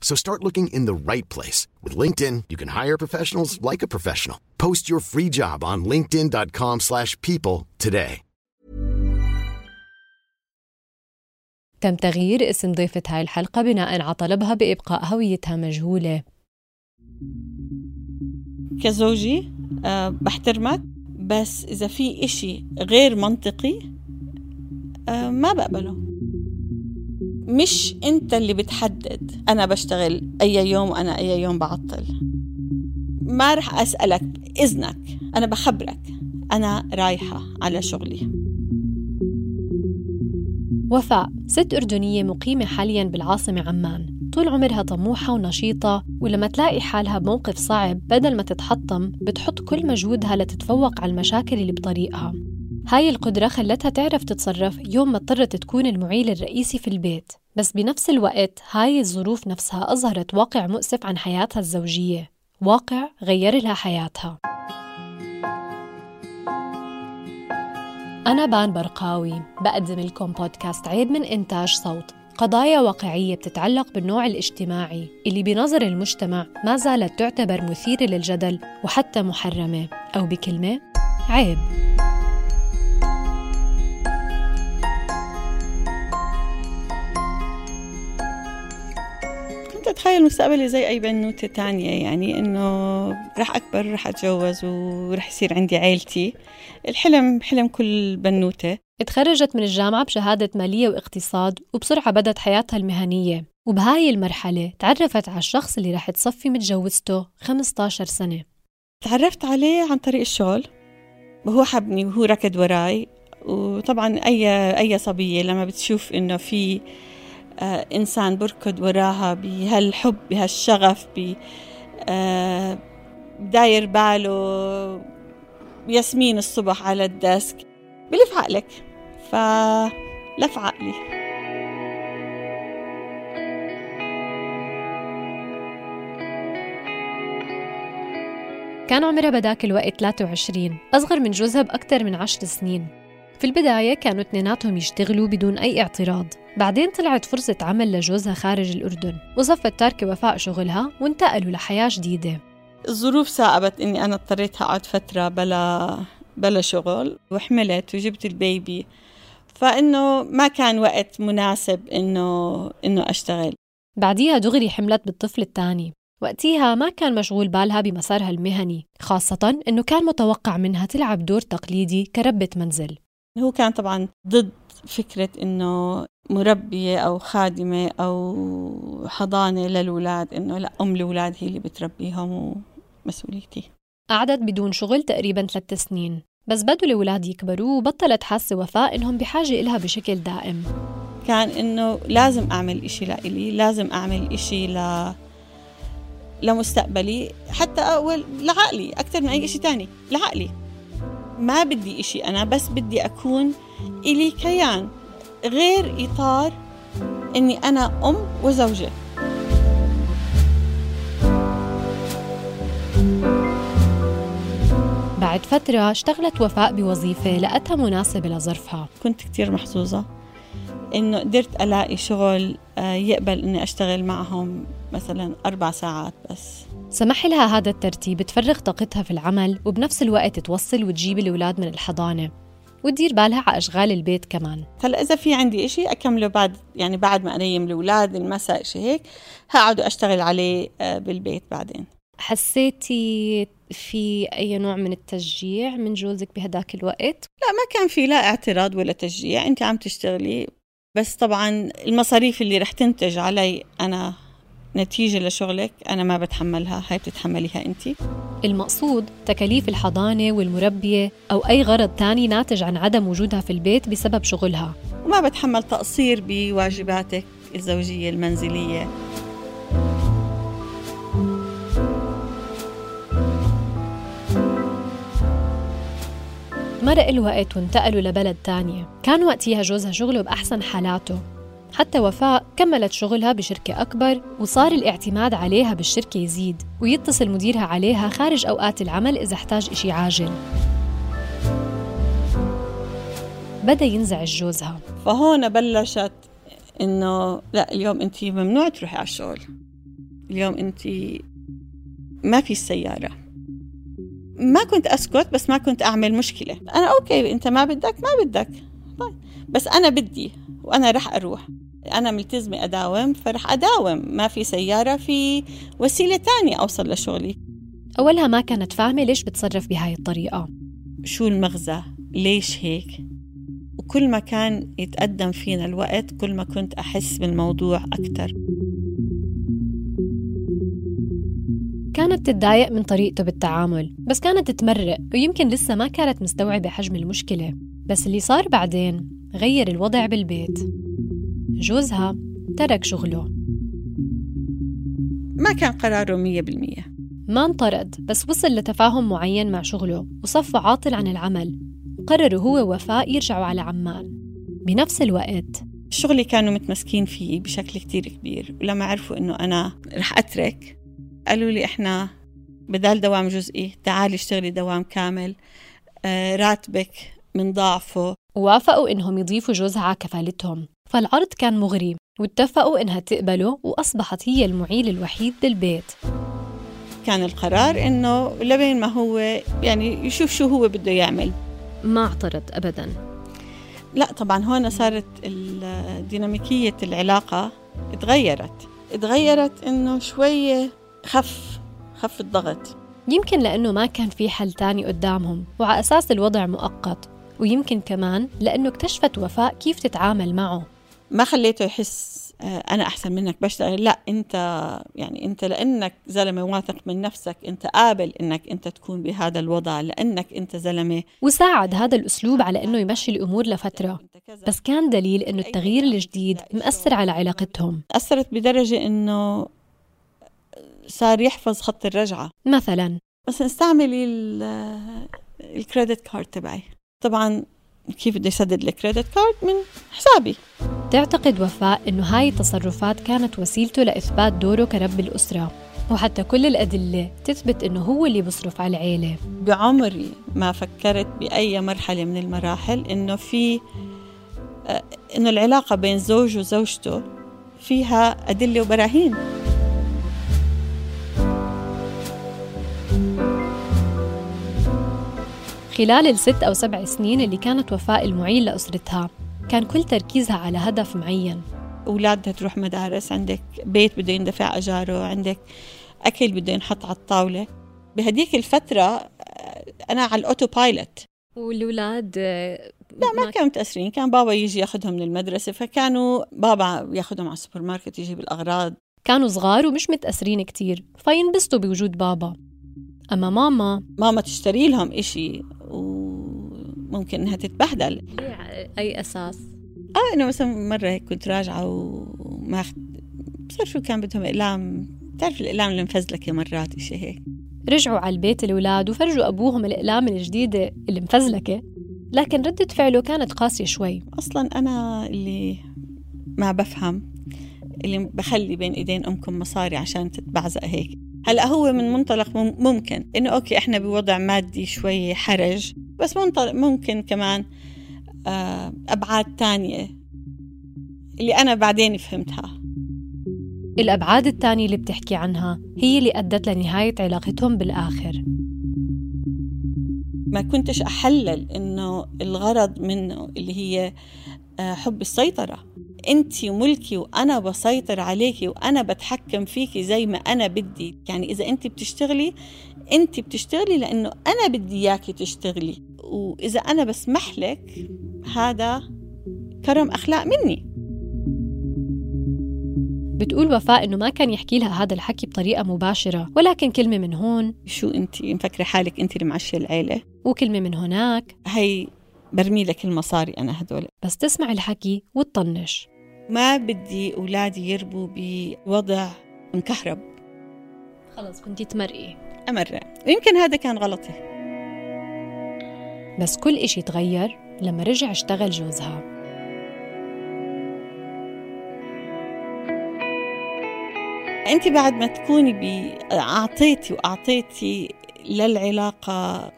So start looking in the right place. With LinkedIn, you can hire professionals like a professional. Post your free job on linkedin.com slash people today. تم تغيير اسم ضيفة هاي الحلقة بناء على طلبها بإبقاء هويتها مجهولة كزوجي أه بحترمك بس إذا في إشي غير منطقي أه ما بقبله مش أنت اللي بتحدد أنا بشتغل أي يوم وأنا أي يوم بعطل. ما رح أسألك إذنك أنا بخبرك أنا رايحة على شغلي. وفاء ست أردنية مقيمة حاليا بالعاصمة عمان. طول عمرها طموحة ونشيطة ولما تلاقي حالها بموقف صعب بدل ما تتحطم بتحط كل مجهودها لتتفوق على المشاكل اللي بطريقها. هاي القدرة خلتها تعرف تتصرف يوم ما اضطرت تكون المعيل الرئيسي في البيت. بس بنفس الوقت هاي الظروف نفسها أظهرت واقع مؤسف عن حياتها الزوجية. واقع غير لها حياتها. أنا بان برقاوي بقدم لكم بودكاست عيب من إنتاج صوت. قضايا واقعية بتتعلق بالنوع الاجتماعي اللي بنظر المجتمع ما زالت تعتبر مثيرة للجدل وحتى محرمة أو بكلمة عيب. أتخيل مستقبلي زي أي بنوتة تانية يعني إنه رح أكبر رح أتجوز ورح يصير عندي عيلتي. الحلم حلم كل بنوتة. اتخرجت من الجامعة بشهادة مالية واقتصاد وبسرعة بدت حياتها المهنية. وبهاي المرحلة تعرفت على الشخص اللي رح تصفي متجوزته 15 سنة. تعرفت عليه عن طريق الشغل. وهو حبني وهو ركض وراي. وطبعا أي أي صبية لما بتشوف إنه في إنسان بركض وراها بهالحب بهالشغف ب آه داير باله ياسمين الصبح على الديسك. بلف عقلك فلف عقلي كان عمرها بداك الوقت 23 أصغر من جوزها بأكثر من 10 سنين. في البداية كانوا اثنيناتهم يشتغلوا بدون أي اعتراض. بعدين طلعت فرصة عمل لجوزها خارج الأردن. وصفت تاركة وفاء شغلها وانتقلوا لحياة جديدة. الظروف صعبت إني أنا اضطريت أقعد فترة بلا بلا شغل وحملت وجبت البيبي. فإنه ما كان وقت مناسب إنه إنه أشتغل. بعديها دغري حملت بالطفل الثاني. وقتيها ما كان مشغول بالها بمسارها المهني خاصة إنه كان متوقع منها تلعب دور تقليدي كربة منزل. هو كان طبعا ضد فكرة إنه مربية أو خادمة أو حضانة للولاد إنه لا أم الولاد هي اللي بتربيهم ومسؤوليتي. قعدت بدون شغل تقريبا ثلاث سنين بس بدوا الأولاد يكبروا وبطلت حاسة وفاء إنهم بحاجة إلها بشكل دائم. كان إنه لازم أعمل إشي لإلي لازم أعمل إشي ل لمستقبلي حتى أول لعقلي أكثر من أي إشي تاني لعقلي. ما بدي إشي أنا بس بدي أكون إلي كيان غير إطار إني أنا أم وزوجة. بعد فترة اشتغلت وفاء بوظيفة لقتها مناسبة لظرفها. كنت كتير محظوظة إنه قدرت ألاقي شغل آه، يقبل إني أشتغل معهم مثلا أربع ساعات بس. سمح لها هذا الترتيب تفرغ طاقتها في العمل وبنفس الوقت توصل وتجيب الأولاد من الحضانة وتدير بالها على أشغال البيت كمان. هلا إذا في عندي إشي أكمله بعد يعني بعد ما أنيم الأولاد المساء إشي هيك هقعد أشتغل عليه آه، بالبيت بعدين. حسيتي في أي نوع من التشجيع من جوزك بهداك الوقت؟ لا ما كان في لا اعتراض ولا تشجيع أنت عم تشتغلي. بس طبعا المصاريف اللي رح تنتج علي أنا نتيجة لشغلك أنا ما بتحملها هاي بتتحمليها أنت. المقصود تكاليف الحضانة والمربية أو أي غرض تاني ناتج عن عدم وجودها في البيت بسبب شغلها. وما بتحمل تقصير بواجباتك الزوجية المنزلية. مرق الوقت وانتقلوا لبلد تانية. كان وقتها جوزها شغله بأحسن حالاته. حتى وفاء كملت شغلها بشركة أكبر وصار الاعتماد عليها بالشركة يزيد ويتصل مديرها عليها خارج أوقات العمل إذا احتاج إشي عاجل. بدأ ينزعج جوزها. فهون بلشت إنه لا اليوم أنت ممنوع تروحي على الشغل. اليوم أنت ما في السيارة ما كنت أسكت بس ما كنت أعمل مشكلة. أنا أوكي أنت ما بدك ما بدك. طيب. بس أنا بدي وأنا رح أروح. أنا ملتزمة أداوم فرح أداوم. ما في سيارة في وسيلة تانية أوصل لشغلي. أولها ما كانت فاهمة ليش بتصرف بهاي الطريقة؟ شو المغزى؟ ليش هيك؟ وكل ما كان يتقدم فينا الوقت كل ما كنت أحس بالموضوع أكتر. كانت تتضايق من طريقته بالتعامل بس كانت تتمرق ويمكن لسه ما كانت مستوعبة حجم المشكلة. بس اللي صار بعدين غير الوضع بالبيت. جوزها ترك شغله. ما كان قراره مية بالمية. ما انطرد بس وصل لتفاهم معين مع شغله وصفى عاطل عن العمل. وقرروا هو ووفاء يرجعوا على عمان. بنفس الوقت شغلي كانوا متمسكين فيه بشكل كتير كبير ولما عرفوا إنه أنا رح أترك قالوا لي إحنا بدال دوام جزئي تعالي اشتغلي دوام كامل آه راتبك من ضعفه. وافقوا إنهم يضيفوا جوزها على كفالتهم فالعرض كان مغري واتفقوا إنها تقبله وأصبحت هي المعيل الوحيد للبيت. كان القرار إنه لبين ما هو يعني يشوف شو هو بده يعمل. ما اعترض أبدا. لا طبعا هون صارت ديناميكية العلاقة تغيرت تغيرت إنه شوية خف خف الضغط. يمكن لأنه ما كان في حل تاني قدامهم وعلى أساس الوضع مؤقت. ويمكن كمان لأنه اكتشفت وفاء كيف تتعامل معه. ما خليته يحس آه، أنا أحسن منك بشتغل. لا أنت يعني أنت لأنك زلمة واثق من نفسك أنت قابل إنك أنت تكون بهذا الوضع لأنك أنت زلمة. وساعد هذا الأسلوب على أنه يمشي الأمور لفترة. بس كان دليل أنه التغيير الجديد مأثر على علاقتهم. أثرت بدرجة إنه صار يحفظ خط الرجعة. مثلا. بس استعملي ال- الكريدت كارد تبعي. طبعا كيف بدي أسدد الكريدت كارد من حسابي. تعتقد وفاء أنه هاي التصرفات كانت وسيلته لإثبات دوره كرب الأسرة وحتى كل الأدلة تثبت أنه هو اللي بيصرف على العيلة. بعمري ما فكرت بأي مرحلة من المراحل إنه في آه، إنه العلاقة بين زوج وزوجته فيها أدلة وبراهين. خلال الست أو سبع سنين اللي كانت وفاء المعيلة لأسرتها كان كل تركيزها على هدف معين. أولادها تروح مدارس عندك بيت بده يندفع أجاره عندك أكل بده ينحط على الطاولة. بهديك الفترة أنا على ال autopilot والأولاد لا ما كانوا متأثرين. كان بابا يجي ياخذهم من المدرسة فكانوا بابا ياخذهم على السوبر ماركت يجيب الأغراض كانوا صغار ومش متأثرين كتير فينبسطوا بوجود بابا. أما ماما؟ ماما تشتري لهم إشي وممكن إنها تتبهدل. أي أساس؟ آه إنه مثلا مرة هيك كنت راجعة وما. بصير شو كان بدهم إقلام. بتعرف الإقلام المفزلكه مرات إشي هيك؟ رجعوا على البيت الأولاد وفرجوا أبوهم الأقلام الجديدة اللي مفزلكة لكن ردة فعله كانت قاسية شوي. أصلا أنا اللي ما بفهم اللي بخلي بين إيدين أمكم مصاري عشان تتبعزق هيك. هلا هو من منطلق مم- ممكن إنه أوكي إحنا بوضع مادي شوي حرج بس منطلق ممكن كمان آه، أبعاد تانية اللي أنا بعدين فهمتها. الأبعاد التانية اللي بتحكي عنها هي اللي أدت لنهاية علاقتهم بالآخر. ما كنتش أحلل إنه الغرض منه اللي هي آه، حب السيطرة. انت ملكي وأنا بسيطر عليكي وأنا بتحكم فيكي زي ما أنا بدي. يعني إذا انت بتشتغلي انت بتشتغلي لأنه أنا بدي إياكي تشتغلي. وإذا أنا بسمح لك هذا كرم أخلاق مني. بتقول وفاء إنه ما كان يحكي لها هذا الحكي بطريقة مباشرة ولكن كلمة من هون. شو انت مفكرة حالك انت اللي معشيه العيلة؟ وكلمة من هناك. هي برمي لك المصاري أنا هدول بس تسمع الحكي وتطنش. ما بدي أولادي يربوا بوضع مكهرب. خلص كنتي تمرقي. أمرق. ويمكن هذا كان غلطي. بس كل إشي تغير لما رجع اشتغل جوزها. أنت بعد ما تكوني ب أعطيتي وأعطيتي للعلاقة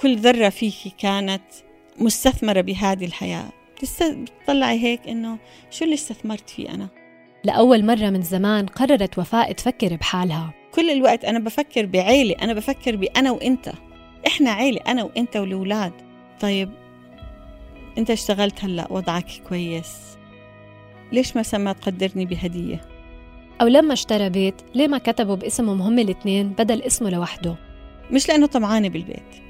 كل ذرة فيكي كانت مستثمرة بهذه الحياة. بتطلعي هيك إنه شو اللي استثمرت فيه أنا؟ لأول مرة من زمان قررت وفاء تفكر بحالها. كل الوقت أنا بفكر بعيلة أنا بفكر بأنا وإنت. إحنا عيلة أنا وإنت والأولاد. طيب إنت اشتغلت هلأ وضعك كويس. ليش ما سما تقدرني بهدية؟ أو لما اشترى بيت ليه ما كتبوا باسمهم هم الاثنين بدل اسمه لوحده؟ مش لأنه طمعانة بالبيت.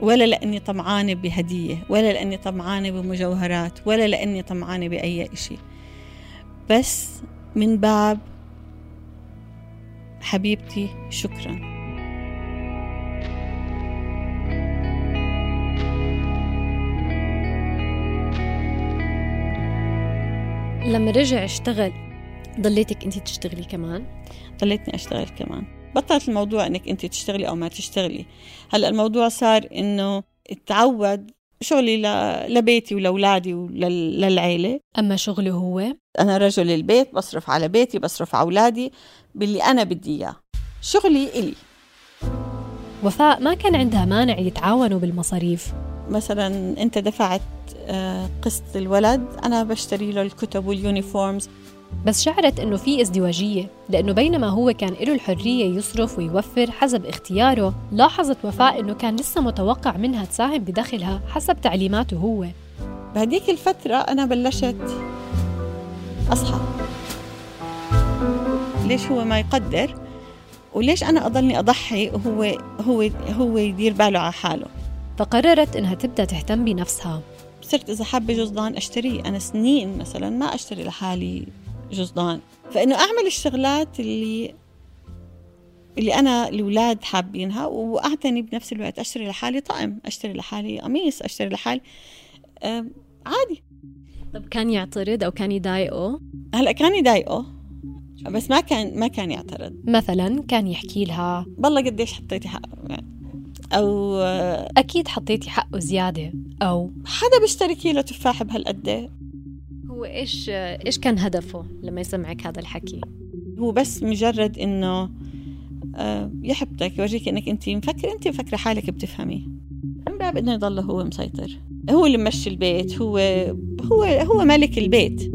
ولا لأني طمعانة بهدية ولا لأني طمعانة بمجوهرات ولا لأني طمعانة بأي إشي. بس من باب حبيبتي شكرا. لما رجع اشتغل ضليتك انت تشتغلي كمان؟ ضليتني أشتغل كمان. بطلت الموضوع إنك أنت تشتغلي أو ما تشتغلي. هلأ الموضوع صار إنه تعود شغلي ل... لبيتي ولأولادي وللعيلة أما شغله هو؟ أنا رجل البيت بصرف على بيتي بصرف على أولادي باللي أنا بدي إياه. شغلي إلي. وفاء ما كان عندها مانع يتعاونوا بالمصاريف؟ مثلا أنت دفعت آه، قسط الولد أنا بشتري له الكتب واليونيفورمز. بس شعرت إنه في ازدواجية لأنه بينما هو كان له الحرية يصرف ويوفر حسب اختياره لاحظت وفاء إنه كان لسه متوقع منها تساهم بدخلها حسب تعليماته هو. بهديك الفترة أنا بلشت أصحى. ليش هو ما يقدر؟ وليش أنا أضلني أضحي وهو هو هو يدير باله على حاله؟ فقررت إنها تبدأ تهتم بنفسها. صرت إذا حابة جزدان اشتريه أنا سنين مثلا ما أشتري لحالي جزدان فإنه أعمل الشغلات اللي اللي أنا الأولاد حابينها وأعتني بنفس الوقت أشتري لحالي طقم أشتري لحالي قميص أشتري لحالي آه عادي. طب كان يعترض أو كان يضايقه؟ هلأ كان يضايقه بس ما كان ما كان يعترض. مثلا كان يحكي لها؟ والله قديش حطيتي حق يعني. أو أكيد حطيتي حقه زيادة أو؟ حدا بيشتري كيلو تفاح بهالقد؟ إيش إيش كان هدفه لما يسمعك هذا الحكي؟ هو بس مجرد إنه آه، يحبطك يورجيك إنك انت مفكر انت مفكرة حالك بتفهمي. من باب إنه يضل هو مسيطر. هو اللي ممشي البيت هو هو هو ملك البيت.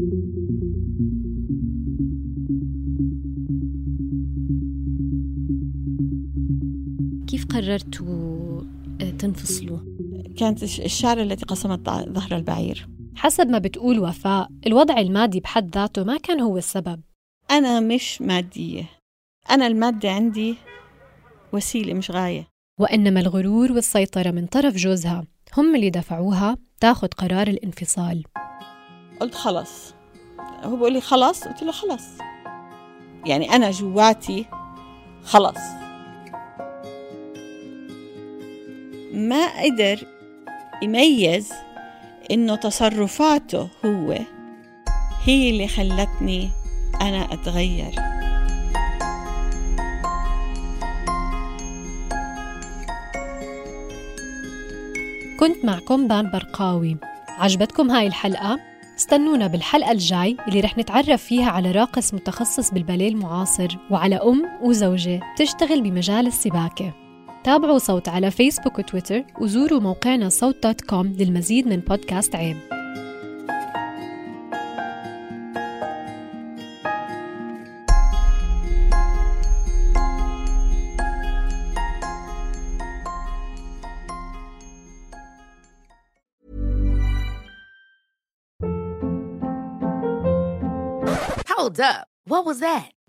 كيف قررتوا آه، تنفصلوا؟ كانت الشعر التي قسمت ظهر البعير. حسب ما بتقول وفاء الوضع المادي بحد ذاته ما كان هو السبب. أنا مش مادية. أنا المادة عندي وسيلة مش غاية. وإنما الغرور والسيطرة من طرف جوزها. هم اللي دفعوها تاخذ قرار الانفصال. قلت خلص هو بيقول لي خلص قلت له خلص يعني أنا جواتي خلص ما قدر يميز إنه تصرفاته هو هي اللي خلتني أنا أتغير. كنت معكم بان برقاوي عجبتكم هاي الحلقة؟ استنونا بالحلقة الجاي اللي رح نتعرف فيها على راقص متخصص بالباليه المعاصر وعلى أم وزوجة تشتغل بمجال السباكة. تابعوا صوت على فيسبوك وتويتر وزوروا موقعنا صوت dot com للمزيد من بودكاست عيب Hold up. What was that?